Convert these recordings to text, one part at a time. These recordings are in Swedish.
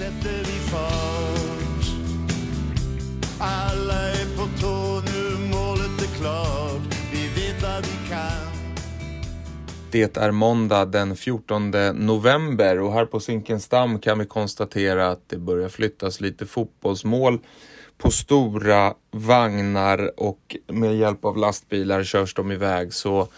sätter vi fart. Alla är på tå, nu målet är klart. Vi vet vad vi kan. Det är måndag den 14 november och här på Zinkensdamm kan vi konstatera att det börjar flyttas lite fotbollsmål på stora vagnar och med hjälp av lastbilar körs de iväg. Så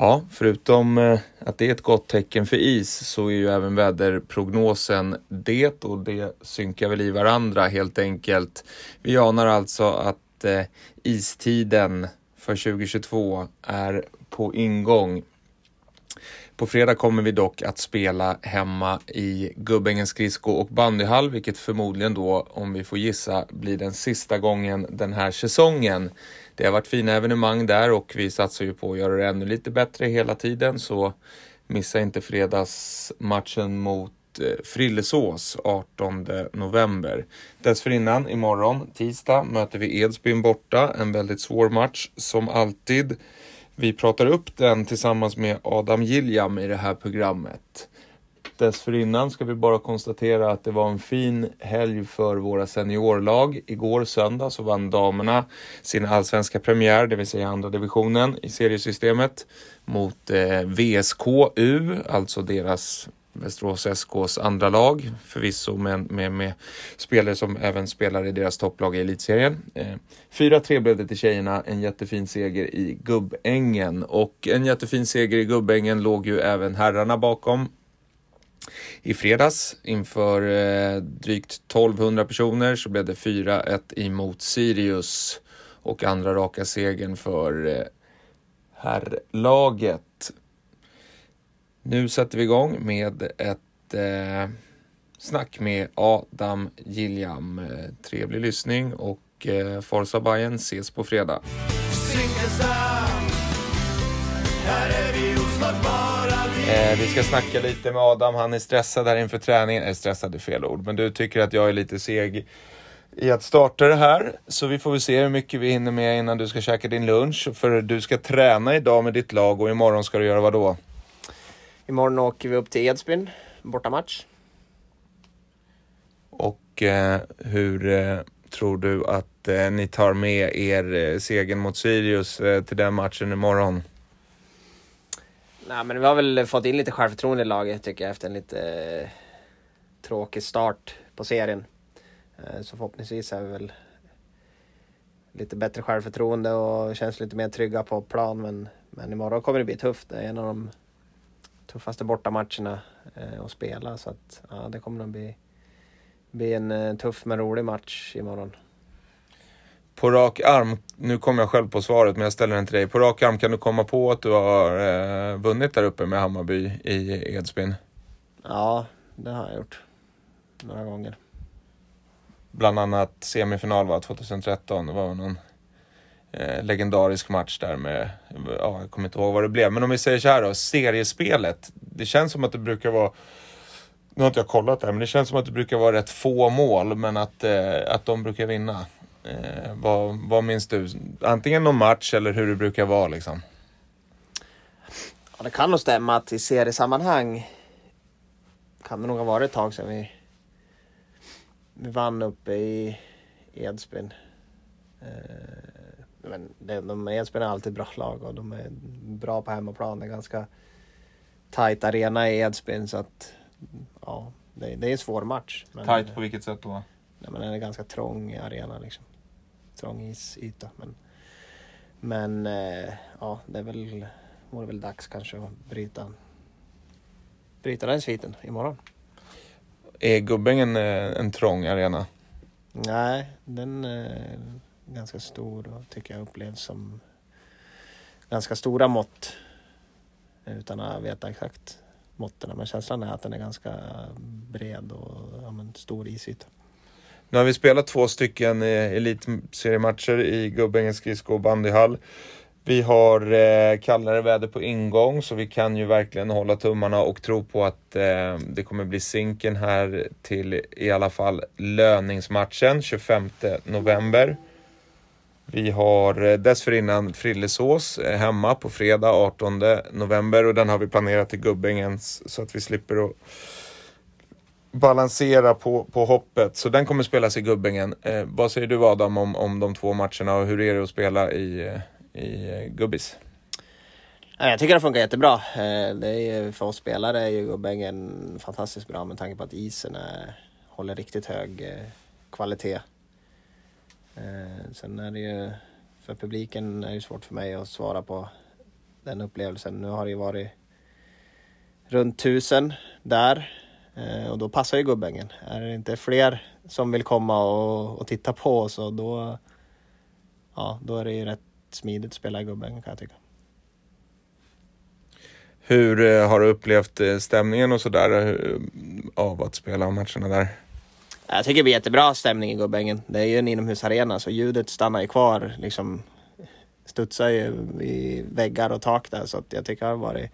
ja, förutom eh, att det är ett gott tecken för is så är ju även väderprognosen det och det synkar väl i varandra helt enkelt. Vi anar alltså att eh, istiden för 2022 är på ingång. På fredag kommer vi dock att spela hemma i Gubbängens skridsko och bandyhall, vilket förmodligen då, om vi får gissa, blir den sista gången den här säsongen. Det har varit fina evenemang där och vi satsar ju på att göra det ännu lite bättre hela tiden, så missa inte fredagsmatchen mot eh, Frillesås 18 november. Dessförinnan imorgon, tisdag, möter vi Edsbyn borta. En väldigt svår match som alltid. Vi pratar upp den tillsammans med Adam Gilliam i det här programmet. Dessförinnan ska vi bara konstatera att det var en fin helg för våra seniorlag. Igår söndag så vann damerna sin allsvenska premiär, det vill säga andra divisionen i seriesystemet mot eh, VSKU, alltså deras Västerås SKs andra lag, förvisso med, med, med spelare som även spelar i deras topplag i elitserien. Eh, 4-3 blev det till tjejerna, en jättefin seger i Gubbängen och en jättefin seger i Gubbängen låg ju även herrarna bakom. I fredags inför eh, drygt 1200 personer så blev det 4-1 emot Sirius och andra raka segern för eh, herrlaget. Nu sätter vi igång med ett eh, snack med Adam Gilliam. Eh, trevlig lyssning och eh, Forza Bayern ses på fredag. Här är vi. Eh, vi ska snacka lite med Adam. Han är stressad här inför träningen. Eller stressad är fel ord, men du tycker att jag är lite seg i att starta det här. Så vi får väl se hur mycket vi hinner med innan du ska käka din lunch. För du ska träna idag med ditt lag och imorgon ska du göra vad då? Imorgon åker vi upp till Edsbyn, bortamatch. Och eh, hur eh, tror du att eh, ni tar med er eh, segern mot Sirius eh, till den matchen imorgon? Nej men vi har väl fått in lite självförtroende i laget tycker jag efter en lite eh, tråkig start på serien. Eh, så förhoppningsvis är vi väl lite bättre självförtroende och känns lite mer trygga på plan. Men, men imorgon kommer det bli tufft. Det är en av de tuffaste bortamatcherna eh, att spela. Så att, ja, det kommer att bli, bli en eh, tuff men rolig match imorgon. På rak arm, nu kommer jag själv på svaret men jag ställer den till dig. På rak arm kan du komma på att du har eh, vunnit där uppe med Hammarby i Edsbyn? Ja, det har jag gjort. Några gånger. Bland annat semifinal var 2013. Det var någon eh, legendarisk match där med, ja, jag kommer inte ihåg vad det blev. Men om vi säger så här då, seriespelet. Det känns som att det brukar vara, nu har inte jag kollat det här, men det känns som att det brukar vara rätt få mål, men att, eh, att de brukar vinna. Eh, vad, vad minns du? Antingen någon match eller hur det brukar vara liksom. Ja, det kan nog stämma att i seriesammanhang kan det nog ha varit ett tag sedan vi, vi vann uppe i Edsbyn. Eh, men det, de, Edsbyn är alltid bra lag och de är bra på hemmaplan. Det är ganska tajt arena i Edsbyn så att ja, det, det är en svår match. Men, Tight på vilket sätt då? Nej, men det är en ganska trång arena liksom. Trång isyta. Men, men eh, ja, det är väl, vore väl dags kanske att bryta, bryta den sviten imorgon. Är Gubbängen en, en trång arena? Nej, den är ganska stor och tycker jag upplevs som ganska stora mått. Utan att veta exakt måtten. Men känslan är att den är ganska bred och ja, men, stor isyta. Nu har vi spelat två stycken eh, elitseriematcher i Gubbängens skridsko och bandyhall. Vi har eh, kallare väder på ingång så vi kan ju verkligen hålla tummarna och tro på att eh, det kommer bli sinken här till i alla fall löningsmatchen 25 november. Vi har eh, dessförinnan Frillesås eh, hemma på fredag 18 november och den har vi planerat till Gubbängens så att vi slipper att balansera på, på hoppet. Så den kommer spelas i Gubbängen. Eh, vad säger du Adam om, om de två matcherna och hur är det att spela i, eh, i Gubbis? Jag tycker det funkar jättebra. Det är, för oss spelare är ju Gubbängen fantastiskt bra med tanke på att isen är, håller riktigt hög kvalitet. Eh, sen är det ju för publiken är det svårt för mig att svara på den upplevelsen. Nu har det ju varit runt tusen där eh, och då passar ju Gubbängen. Är det inte fler som vill komma och, och titta på oss och då, ja, då är det ju rätt smidigt att spela i Gubbängen kan jag tycka. Hur eh, har du upplevt eh, stämningen och sådär av att spela matcherna där? Jag tycker det blir jättebra stämning i Gubbängen. Det är ju en inomhusarena så ljudet stannar ju kvar liksom studsar ju i väggar och tak där så att jag tycker det har varit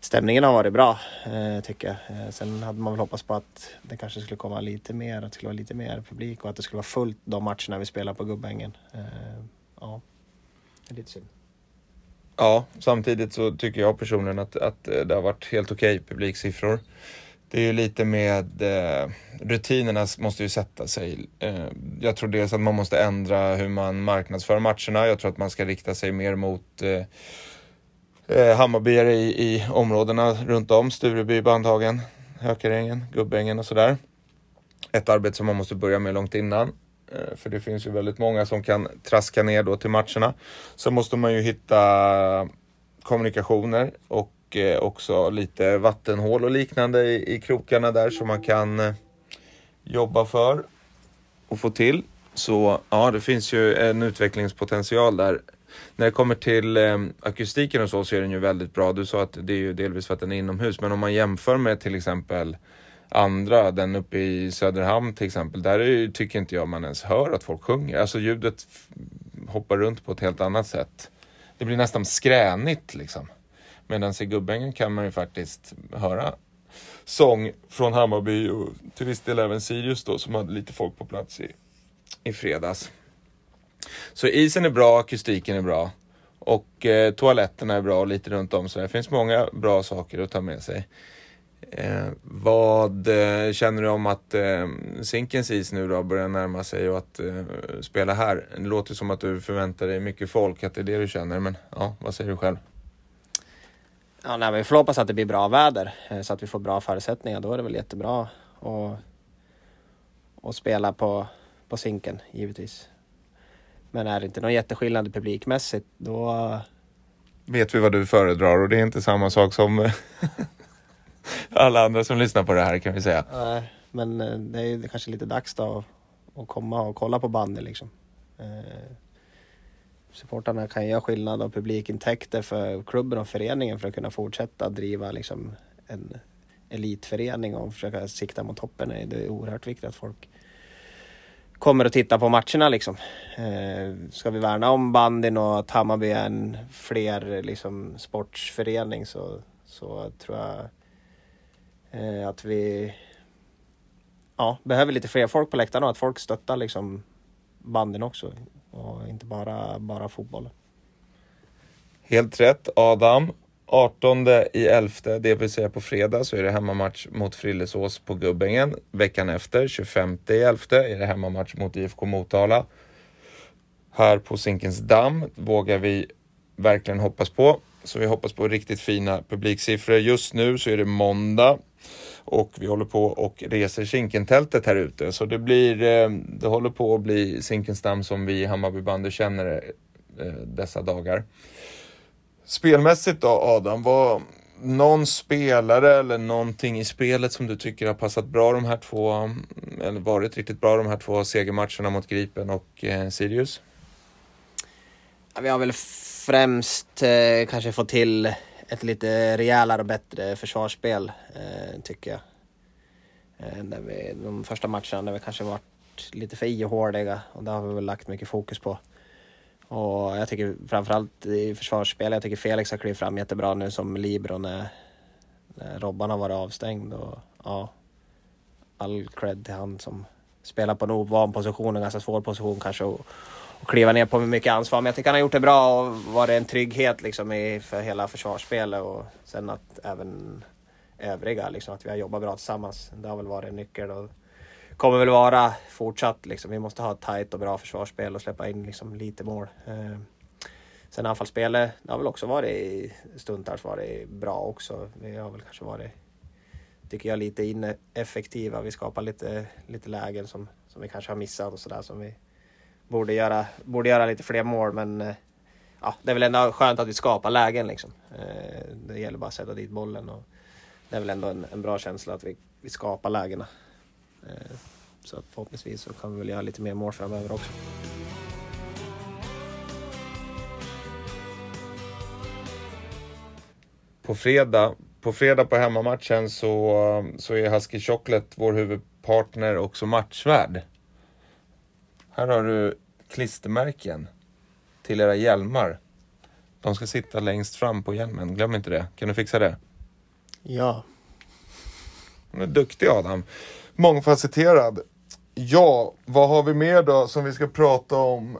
Stämningen har varit bra eh, tycker jag. Eh, sen hade man väl hoppats på att det kanske skulle komma lite mer, att det skulle vara lite mer publik och att det skulle vara fullt de matcherna vi spelar på Gubbängen. Eh, ja, det är lite synd. Ja, samtidigt så tycker jag personligen att, att eh, det har varit helt okej okay, publiksiffror. Det är ju lite med eh, rutinerna måste ju sätta sig. Eh, jag tror dels att man måste ändra hur man marknadsför matcherna. Jag tror att man ska rikta sig mer mot eh, eh, Hammarbyare i, i områdena runt om. Stureby, Bandhagen, Hökarängen, Gubbängen och sådär. Ett arbete som man måste börja med långt innan. Eh, för det finns ju väldigt många som kan traska ner då till matcherna. Så måste man ju hitta kommunikationer och och eh, också lite vattenhål och liknande i, i krokarna där som man kan eh, jobba för och få till. Så ja, det finns ju en utvecklingspotential där. När det kommer till eh, akustiken och så, så är den ju väldigt bra. Du sa att det är ju delvis för att den är inomhus, men om man jämför med till exempel andra, den uppe i Söderhamn till exempel, där är, tycker inte jag man ens hör att folk sjunger. Alltså ljudet hoppar runt på ett helt annat sätt. Det blir nästan skränigt liksom. Medan i Gubbängen kan man ju faktiskt höra sång från Hammarby och till viss del även Sirius då som hade lite folk på plats i, i fredags. Så isen är bra, akustiken är bra och eh, toaletterna är bra och lite runt om så det finns många bra saker att ta med sig. Eh, vad eh, känner du om att eh, Zinkens is nu då börjar närma sig och att eh, spela här? Det låter som att du förväntar dig mycket folk, att det är det du känner, men ja, vad säger du själv? Ja, nej, vi får hoppas att det blir bra väder eh, så att vi får bra förutsättningar. Då är det väl jättebra att, att spela på, på sinken givetvis. Men är det inte någon jätteskillnad publikmässigt då... Vet vi vad du föredrar och det är inte samma sak som alla andra som lyssnar på det här kan vi säga. Nej, men eh, det är kanske lite dags då att komma och kolla på bandy liksom. Supportarna kan göra skillnad och publikintäkter för klubben och föreningen för att kunna fortsätta driva liksom en elitförening och försöka sikta mot toppen. Det är oerhört viktigt att folk kommer och tittar på matcherna liksom. Eh, ska vi värna om bandyn och att Hammarby är en fler liksom, sportsförening så, så tror jag eh, att vi ja, behöver lite fler folk på läktarna och att folk stöttar liksom bandyn också och inte bara, bara fotbollen. Helt rätt Adam. 18 i 11, det vill säga på fredag, så är det hemmamatch mot Frillesås på Gubbängen. Veckan efter, 25 i 11, är det hemmamatch mot IFK Motala. Här på Zinkensdamm vågar vi verkligen hoppas på. Så vi hoppas på riktigt fina publiksiffror. Just nu så är det måndag och vi håller på och reser Zinkentältet här ute. Så det blir, eh, det håller på att bli Zinkensdamm som vi i Hammarby bandy känner eh, dessa dagar. Spelmässigt då Adam, vad, någon spelare eller någonting i spelet som du tycker har passat bra de här två, eller varit riktigt bra de här två segermatcherna mot Gripen och eh, Sirius? Ja, vi har väl främst eh, kanske fått till ett lite rejälare och bättre försvarsspel, eh, tycker jag. Eh, där vi, de första matcherna där vi kanske varit lite för ihåliga och det har vi väl lagt mycket fokus på. Och jag tycker framförallt i försvarsspel, jag tycker Felix har klivit fram jättebra nu som libero när, när Robban har varit avstängd. Och, ja, all cred till han som spelar på en ovan position, en ganska svår position kanske. Och, och kliva ner på mycket ansvar. Men jag tycker han har gjort det bra och varit en trygghet liksom i, för hela försvarsspelet och sen att även övriga. Liksom, att vi har jobbat bra tillsammans. Det har väl varit en nyckel och kommer väl vara fortsatt. Liksom. Vi måste ha ett tajt och bra försvarsspel och släppa in liksom, lite mål. Eh, sen anfallsspelet, det har väl också varit stundtals varit bra också. Vi har väl kanske varit, tycker jag, lite ineffektiva. Vi skapar lite, lite lägen som, som vi kanske har missat och sådär som vi borde göra, borde göra lite fler mål men eh, ja, det är väl ändå skönt att vi skapar lägen liksom. Eh, det gäller bara att sätta dit bollen och det är väl ändå en, en bra känsla att vi, vi skapar lägena. Eh, så att förhoppningsvis så kan vi väl göra lite mer mål framöver också. På fredag, på fredag på hemmamatchen så, så är Husky Chocolate vår huvudpartner också matchvärd. Här har du klistermärken till era hjälmar. De ska sitta längst fram på hjälmen, glöm inte det. Kan du fixa det? Ja. Du är duktig Adam. Mångfacetterad. Ja, vad har vi mer då som vi ska prata om?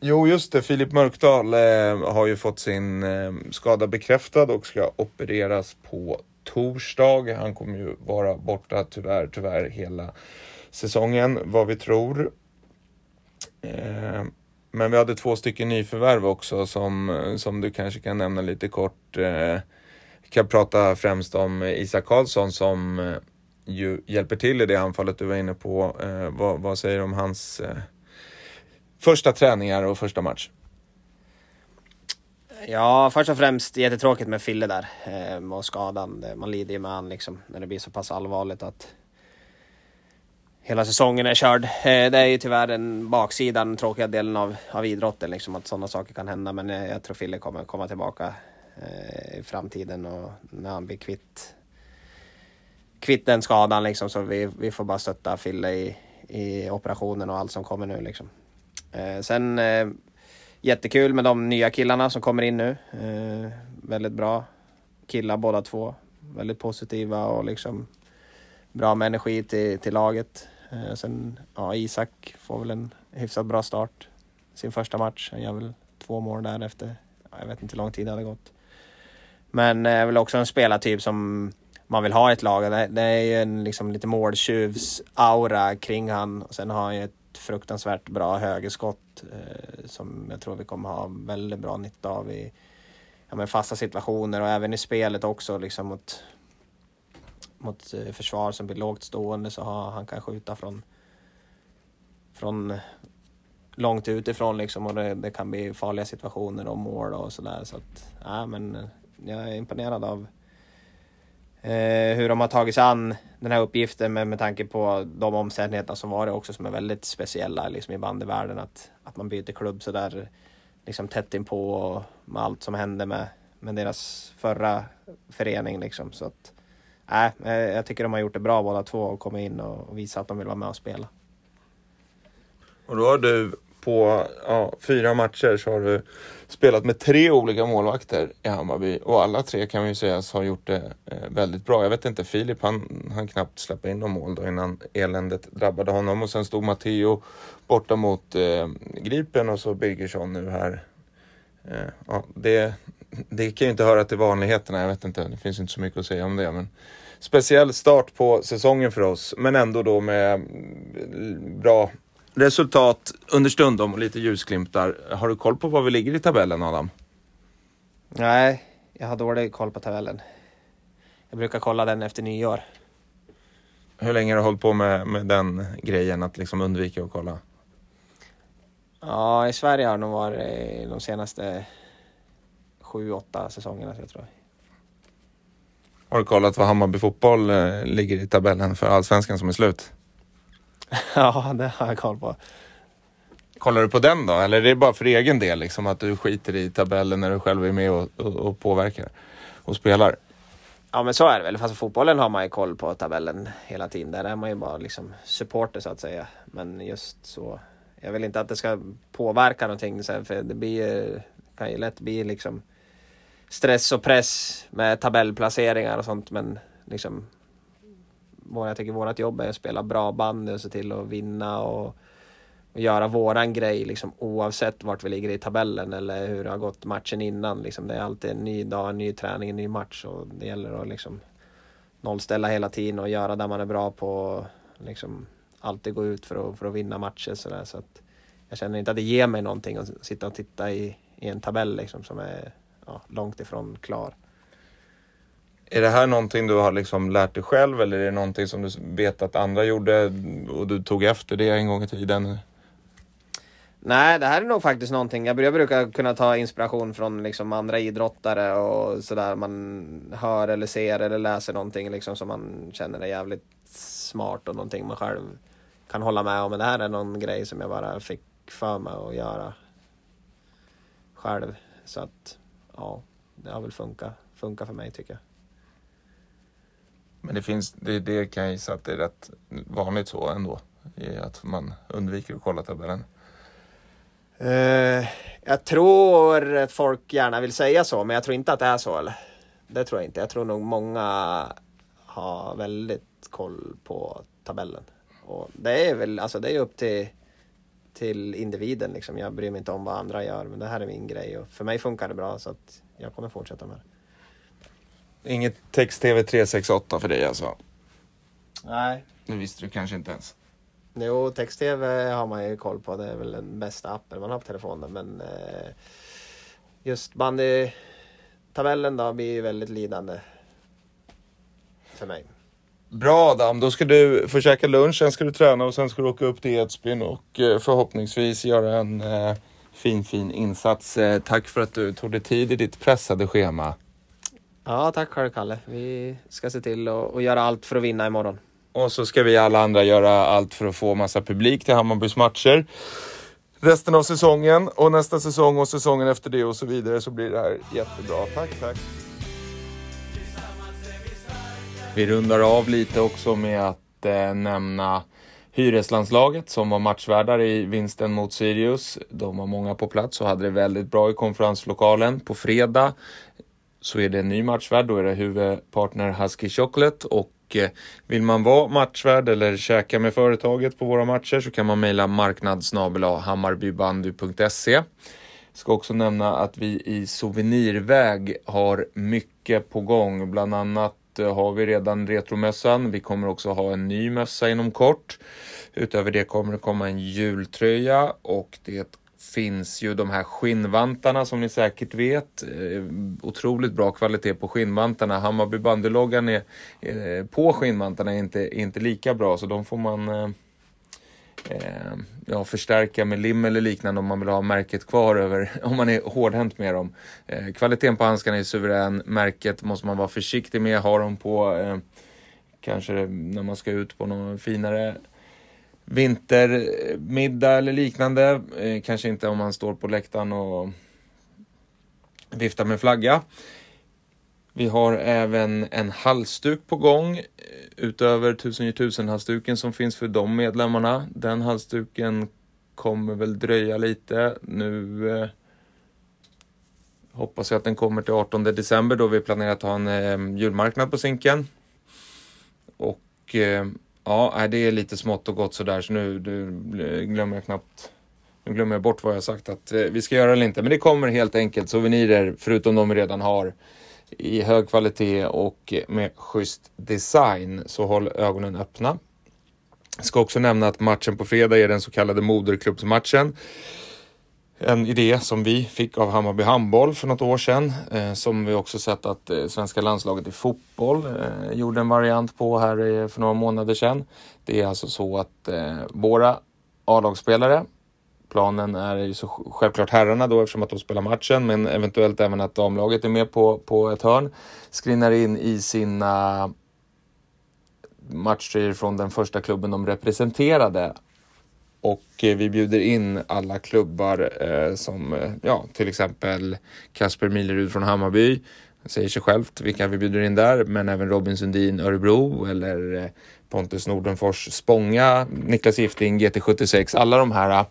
Jo, just det. Filip Mörkdal eh, har ju fått sin eh, skada bekräftad och ska opereras på torsdag. Han kommer ju vara borta tyvärr, tyvärr hela säsongen, vad vi tror. Eh, men vi hade två stycken nyförvärv också som, eh, som du kanske kan nämna lite kort. Vi kan prata främst om Isak Karlsson som ju hjälper till i det anfallet du var inne på. Vad, vad, säger du om hans första träningar och första match? Ja, först och främst jättetråkigt med Fille där och skadan. Man lider ju med han liksom när det blir så pass allvarligt att hela säsongen är körd. Eh, det är ju tyvärr den baksidan, den tråkiga delen av, av idrotten, liksom, att sådana saker kan hända. Men eh, jag tror Fille kommer komma tillbaka eh, i framtiden och när han blir kvitt, kvitt den skadan. Liksom, så vi, vi får bara stötta Fille i, i operationen och allt som kommer nu. Liksom. Sen jättekul med de nya killarna som kommer in nu. Väldigt bra killar båda två. Väldigt positiva och liksom bra med energi till, till laget. Eh, sen, ja, Isak får väl en hyfsat bra start. Sin första match. Han gör väl två mål där efter, ja, jag vet inte hur lång tid det hade gått. Men är eh, väl också en spelartyp som man vill ha i ett lag. Det, det är ju en liksom lite måltjuvs-aura kring han. Och sen har han ju ett fruktansvärt bra högerskott eh, som jag tror vi kommer ha väldigt bra nytta av i ja, men fasta situationer och även i spelet också liksom mot, mot eh, försvar som blir lågt stående så har, han kan skjuta från, från eh, långt utifrån liksom och det, det kan bli farliga situationer och mål och sådär. Så att, ja, men eh, jag är imponerad av eh, hur de har tagit sig an den här uppgiften med, med tanke på de omständigheterna som var det också som är väldigt speciella liksom i bandyvärlden. Att, att man byter klubb så där liksom tätt inpå och med allt som hände med, med deras förra förening. Liksom. Så att, äh, jag tycker de har gjort det bra båda två och kommit in och visat att de vill vara med och spela. Och då har du på ja, fyra matcher så har du spelat med tre olika målvakter i Hammarby och alla tre kan vi ju säga har gjort det eh, väldigt bra. Jag vet inte, Filip han, han knappt släppa in någon mål då innan eländet drabbade honom och sen stod Matteo borta mot eh, Gripen och så Birgersson nu här. Eh, ja, det, det kan ju inte höra till vanligheterna, jag vet inte, det finns inte så mycket att säga om det. Men speciell start på säsongen för oss, men ändå då med mm, bra resultat understundom och lite ljusglimtar. Har du koll på var vi ligger i tabellen Adam? Nej, jag har dålig koll på tabellen. Jag brukar kolla den efter nyår. Hur länge har du hållit på med, med den grejen, att liksom undvika att kolla? Ja, i Sverige har det nog varit de senaste sju, åtta säsongerna, jag tror. Har du kollat vad Hammarby fotboll eh, ligger i tabellen för allsvenskan som är slut? ja, det har jag koll på. Kollar du på den då? Eller är det bara för egen del liksom att du skiter i tabellen när du själv är med och, och, och påverkar och spelar? Ja men så är det väl. Fast fotbollen har man ju koll på tabellen hela tiden. Där är man ju bara liksom supporter så att säga. Men just så. Jag vill inte att det ska påverka någonting sen för det blir kan ju lätt bli liksom stress och press med tabellplaceringar och sånt. Men liksom jag tycker vårt jobb är att spela bra band och se till att vinna och, och göra våran grej liksom, oavsett vart vi ligger i tabellen eller hur det har gått matchen innan. Liksom. Det är alltid en ny dag, en ny träning, en ny match och det gäller att liksom nollställa hela tiden och göra det man är bra på. Liksom alltid gå ut för att, för att vinna matcher så, där, så att jag känner inte att det ger mig någonting att sitta och titta i, i en tabell liksom som är ja, långt ifrån klar. Är det här någonting du har liksom lärt dig själv eller är det någonting som du vet att andra gjorde och du tog efter det en gång i tiden? Nej, det här är nog faktiskt någonting. Jag brukar kunna ta inspiration från liksom andra idrottare och sådär. Man hör eller ser eller läser någonting liksom som man känner är jävligt smart och någonting man själv kan hålla med om. Men det här är någon grej som jag bara fick för mig att göra själv. Så att ja, det har väl funkat, funkat för mig tycker jag. Men det finns, det, det kan jag gissa att det är rätt vanligt så ändå. Att man undviker att kolla tabellen. Uh, jag tror folk gärna vill säga så, men jag tror inte att det är så. Eller? Det tror jag inte. Jag tror nog många har väldigt koll på tabellen. Och det är väl alltså det är upp till, till individen. Liksom. Jag bryr mig inte om vad andra gör, men det här är min grej. Och för mig funkar det bra, så att jag kommer fortsätta med det. Inget text-tv 368 för dig alltså? Nej. Det visste du kanske inte ens? Jo, text-tv har man ju koll på. Det är väl den bästa appen man har på telefonen. Men eh, just bandytabellen då blir ju väldigt lidande för mig. Bra Adam, då ska du få käka lunch, sen ska du träna och sen ska du åka upp till Edsbyn och eh, förhoppningsvis göra en eh, fin fin insats. Eh, tack för att du tog dig tid i ditt pressade schema. Ja, tack själv Kalle. Vi ska se till att göra allt för att vinna imorgon. Och så ska vi alla andra göra allt för att få massa publik till Hammarbys matcher. Resten av säsongen och nästa säsong och säsongen efter det och så vidare så blir det här jättebra. Tack, tack. Vi rundar av lite också med att eh, nämna Hyreslandslaget som var matchvärdar i vinsten mot Sirius. De var många på plats och hade det väldigt bra i konferenslokalen. På fredag så är det en ny matchvärd. Då är det huvudpartner Husky Chocolate och eh, vill man vara matchvärd eller käka med företaget på våra matcher så kan man mejla marknadsnabel-hammarbybandy.se. Ska också nämna att vi i Souvenirväg har mycket på gång. Bland annat Eh, har vi redan retromössan. Vi kommer också ha en ny mössa inom kort. Utöver det kommer det komma en jultröja och det finns ju de här skinnvantarna som ni säkert vet. Eh, otroligt bra kvalitet på skinnvantarna. Hammarby bandyloggan är, eh, på skinnvantarna är inte, inte lika bra så de får man eh, ja, förstärka med lim eller liknande om man vill ha märket kvar över, om man är hårdhänt med dem. Eh, kvaliteten på handskarna är suverän. Märket måste man vara försiktig med. Ha dem på eh, kanske när man ska ut på någon finare vintermiddag eller liknande. Eh, kanske inte om man står på läktaren och viftar med flagga. Vi har även en halsduk på gång eh, utöver 1000-1000-halsduken som finns för de medlemmarna. Den halsduken kommer väl dröja lite. Nu eh, hoppas jag att den kommer till 18 december då vi planerar att ha en eh, julmarknad på Zinken. Och eh, Ja, det är lite smått och gott sådär så nu, nu glömmer jag knappt nu glömmer jag bort vad jag sagt att eh, vi ska göra eller inte. Men det kommer helt enkelt souvenirer, förutom de vi redan har, i hög kvalitet och med schysst design. Så håll ögonen öppna. Jag ska också nämna att matchen på fredag är den så kallade moderklubbsmatchen en idé som vi fick av Hammarby Handboll för något år sedan. Eh, som vi också sett att eh, svenska landslaget i fotboll eh, gjorde en variant på här eh, för några månader sedan. Det är alltså så att eh, våra A-lagsspelare, planen är ju så självklart herrarna då eftersom att de spelar matchen, men eventuellt även att damlaget är med på, på ett hörn, Skrinnar in i sina matcher från den första klubben de representerade och eh, vi bjuder in alla klubbar eh, som eh, ja, till exempel Kasper Milerud från Hammarby. Säger sig självt vilka vi bjuder in där, men även Robin Sundin Örebro eller eh, Pontus Nordenfors Spånga, Niklas Gifting GT76. Alla de här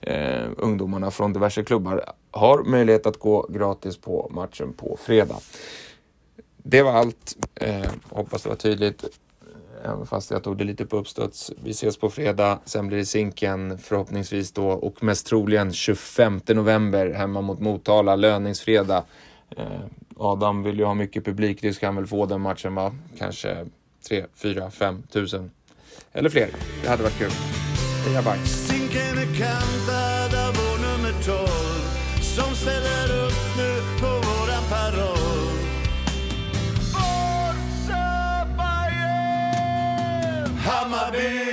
eh, ungdomarna från diverse klubbar har möjlighet att gå gratis på matchen på fredag. Det var allt. Eh, hoppas det var tydligt. Eh, även fast jag tog det lite på uppstuds. Vi ses på fredag, sen blir det Zinken förhoppningsvis då och mest troligen 25 november hemma mot Motala, löningsfredag. Eh, Adam vill ju ha mycket publik, det ska han väl få den matchen va? Kanske 3, 4, 5 tusen. Eller fler. Det hade varit kul. Heja Bayern! Zinken är kantad av vår nummer 12 som ställer upp nu på våran paroll. Forza Bajen! Hammarby!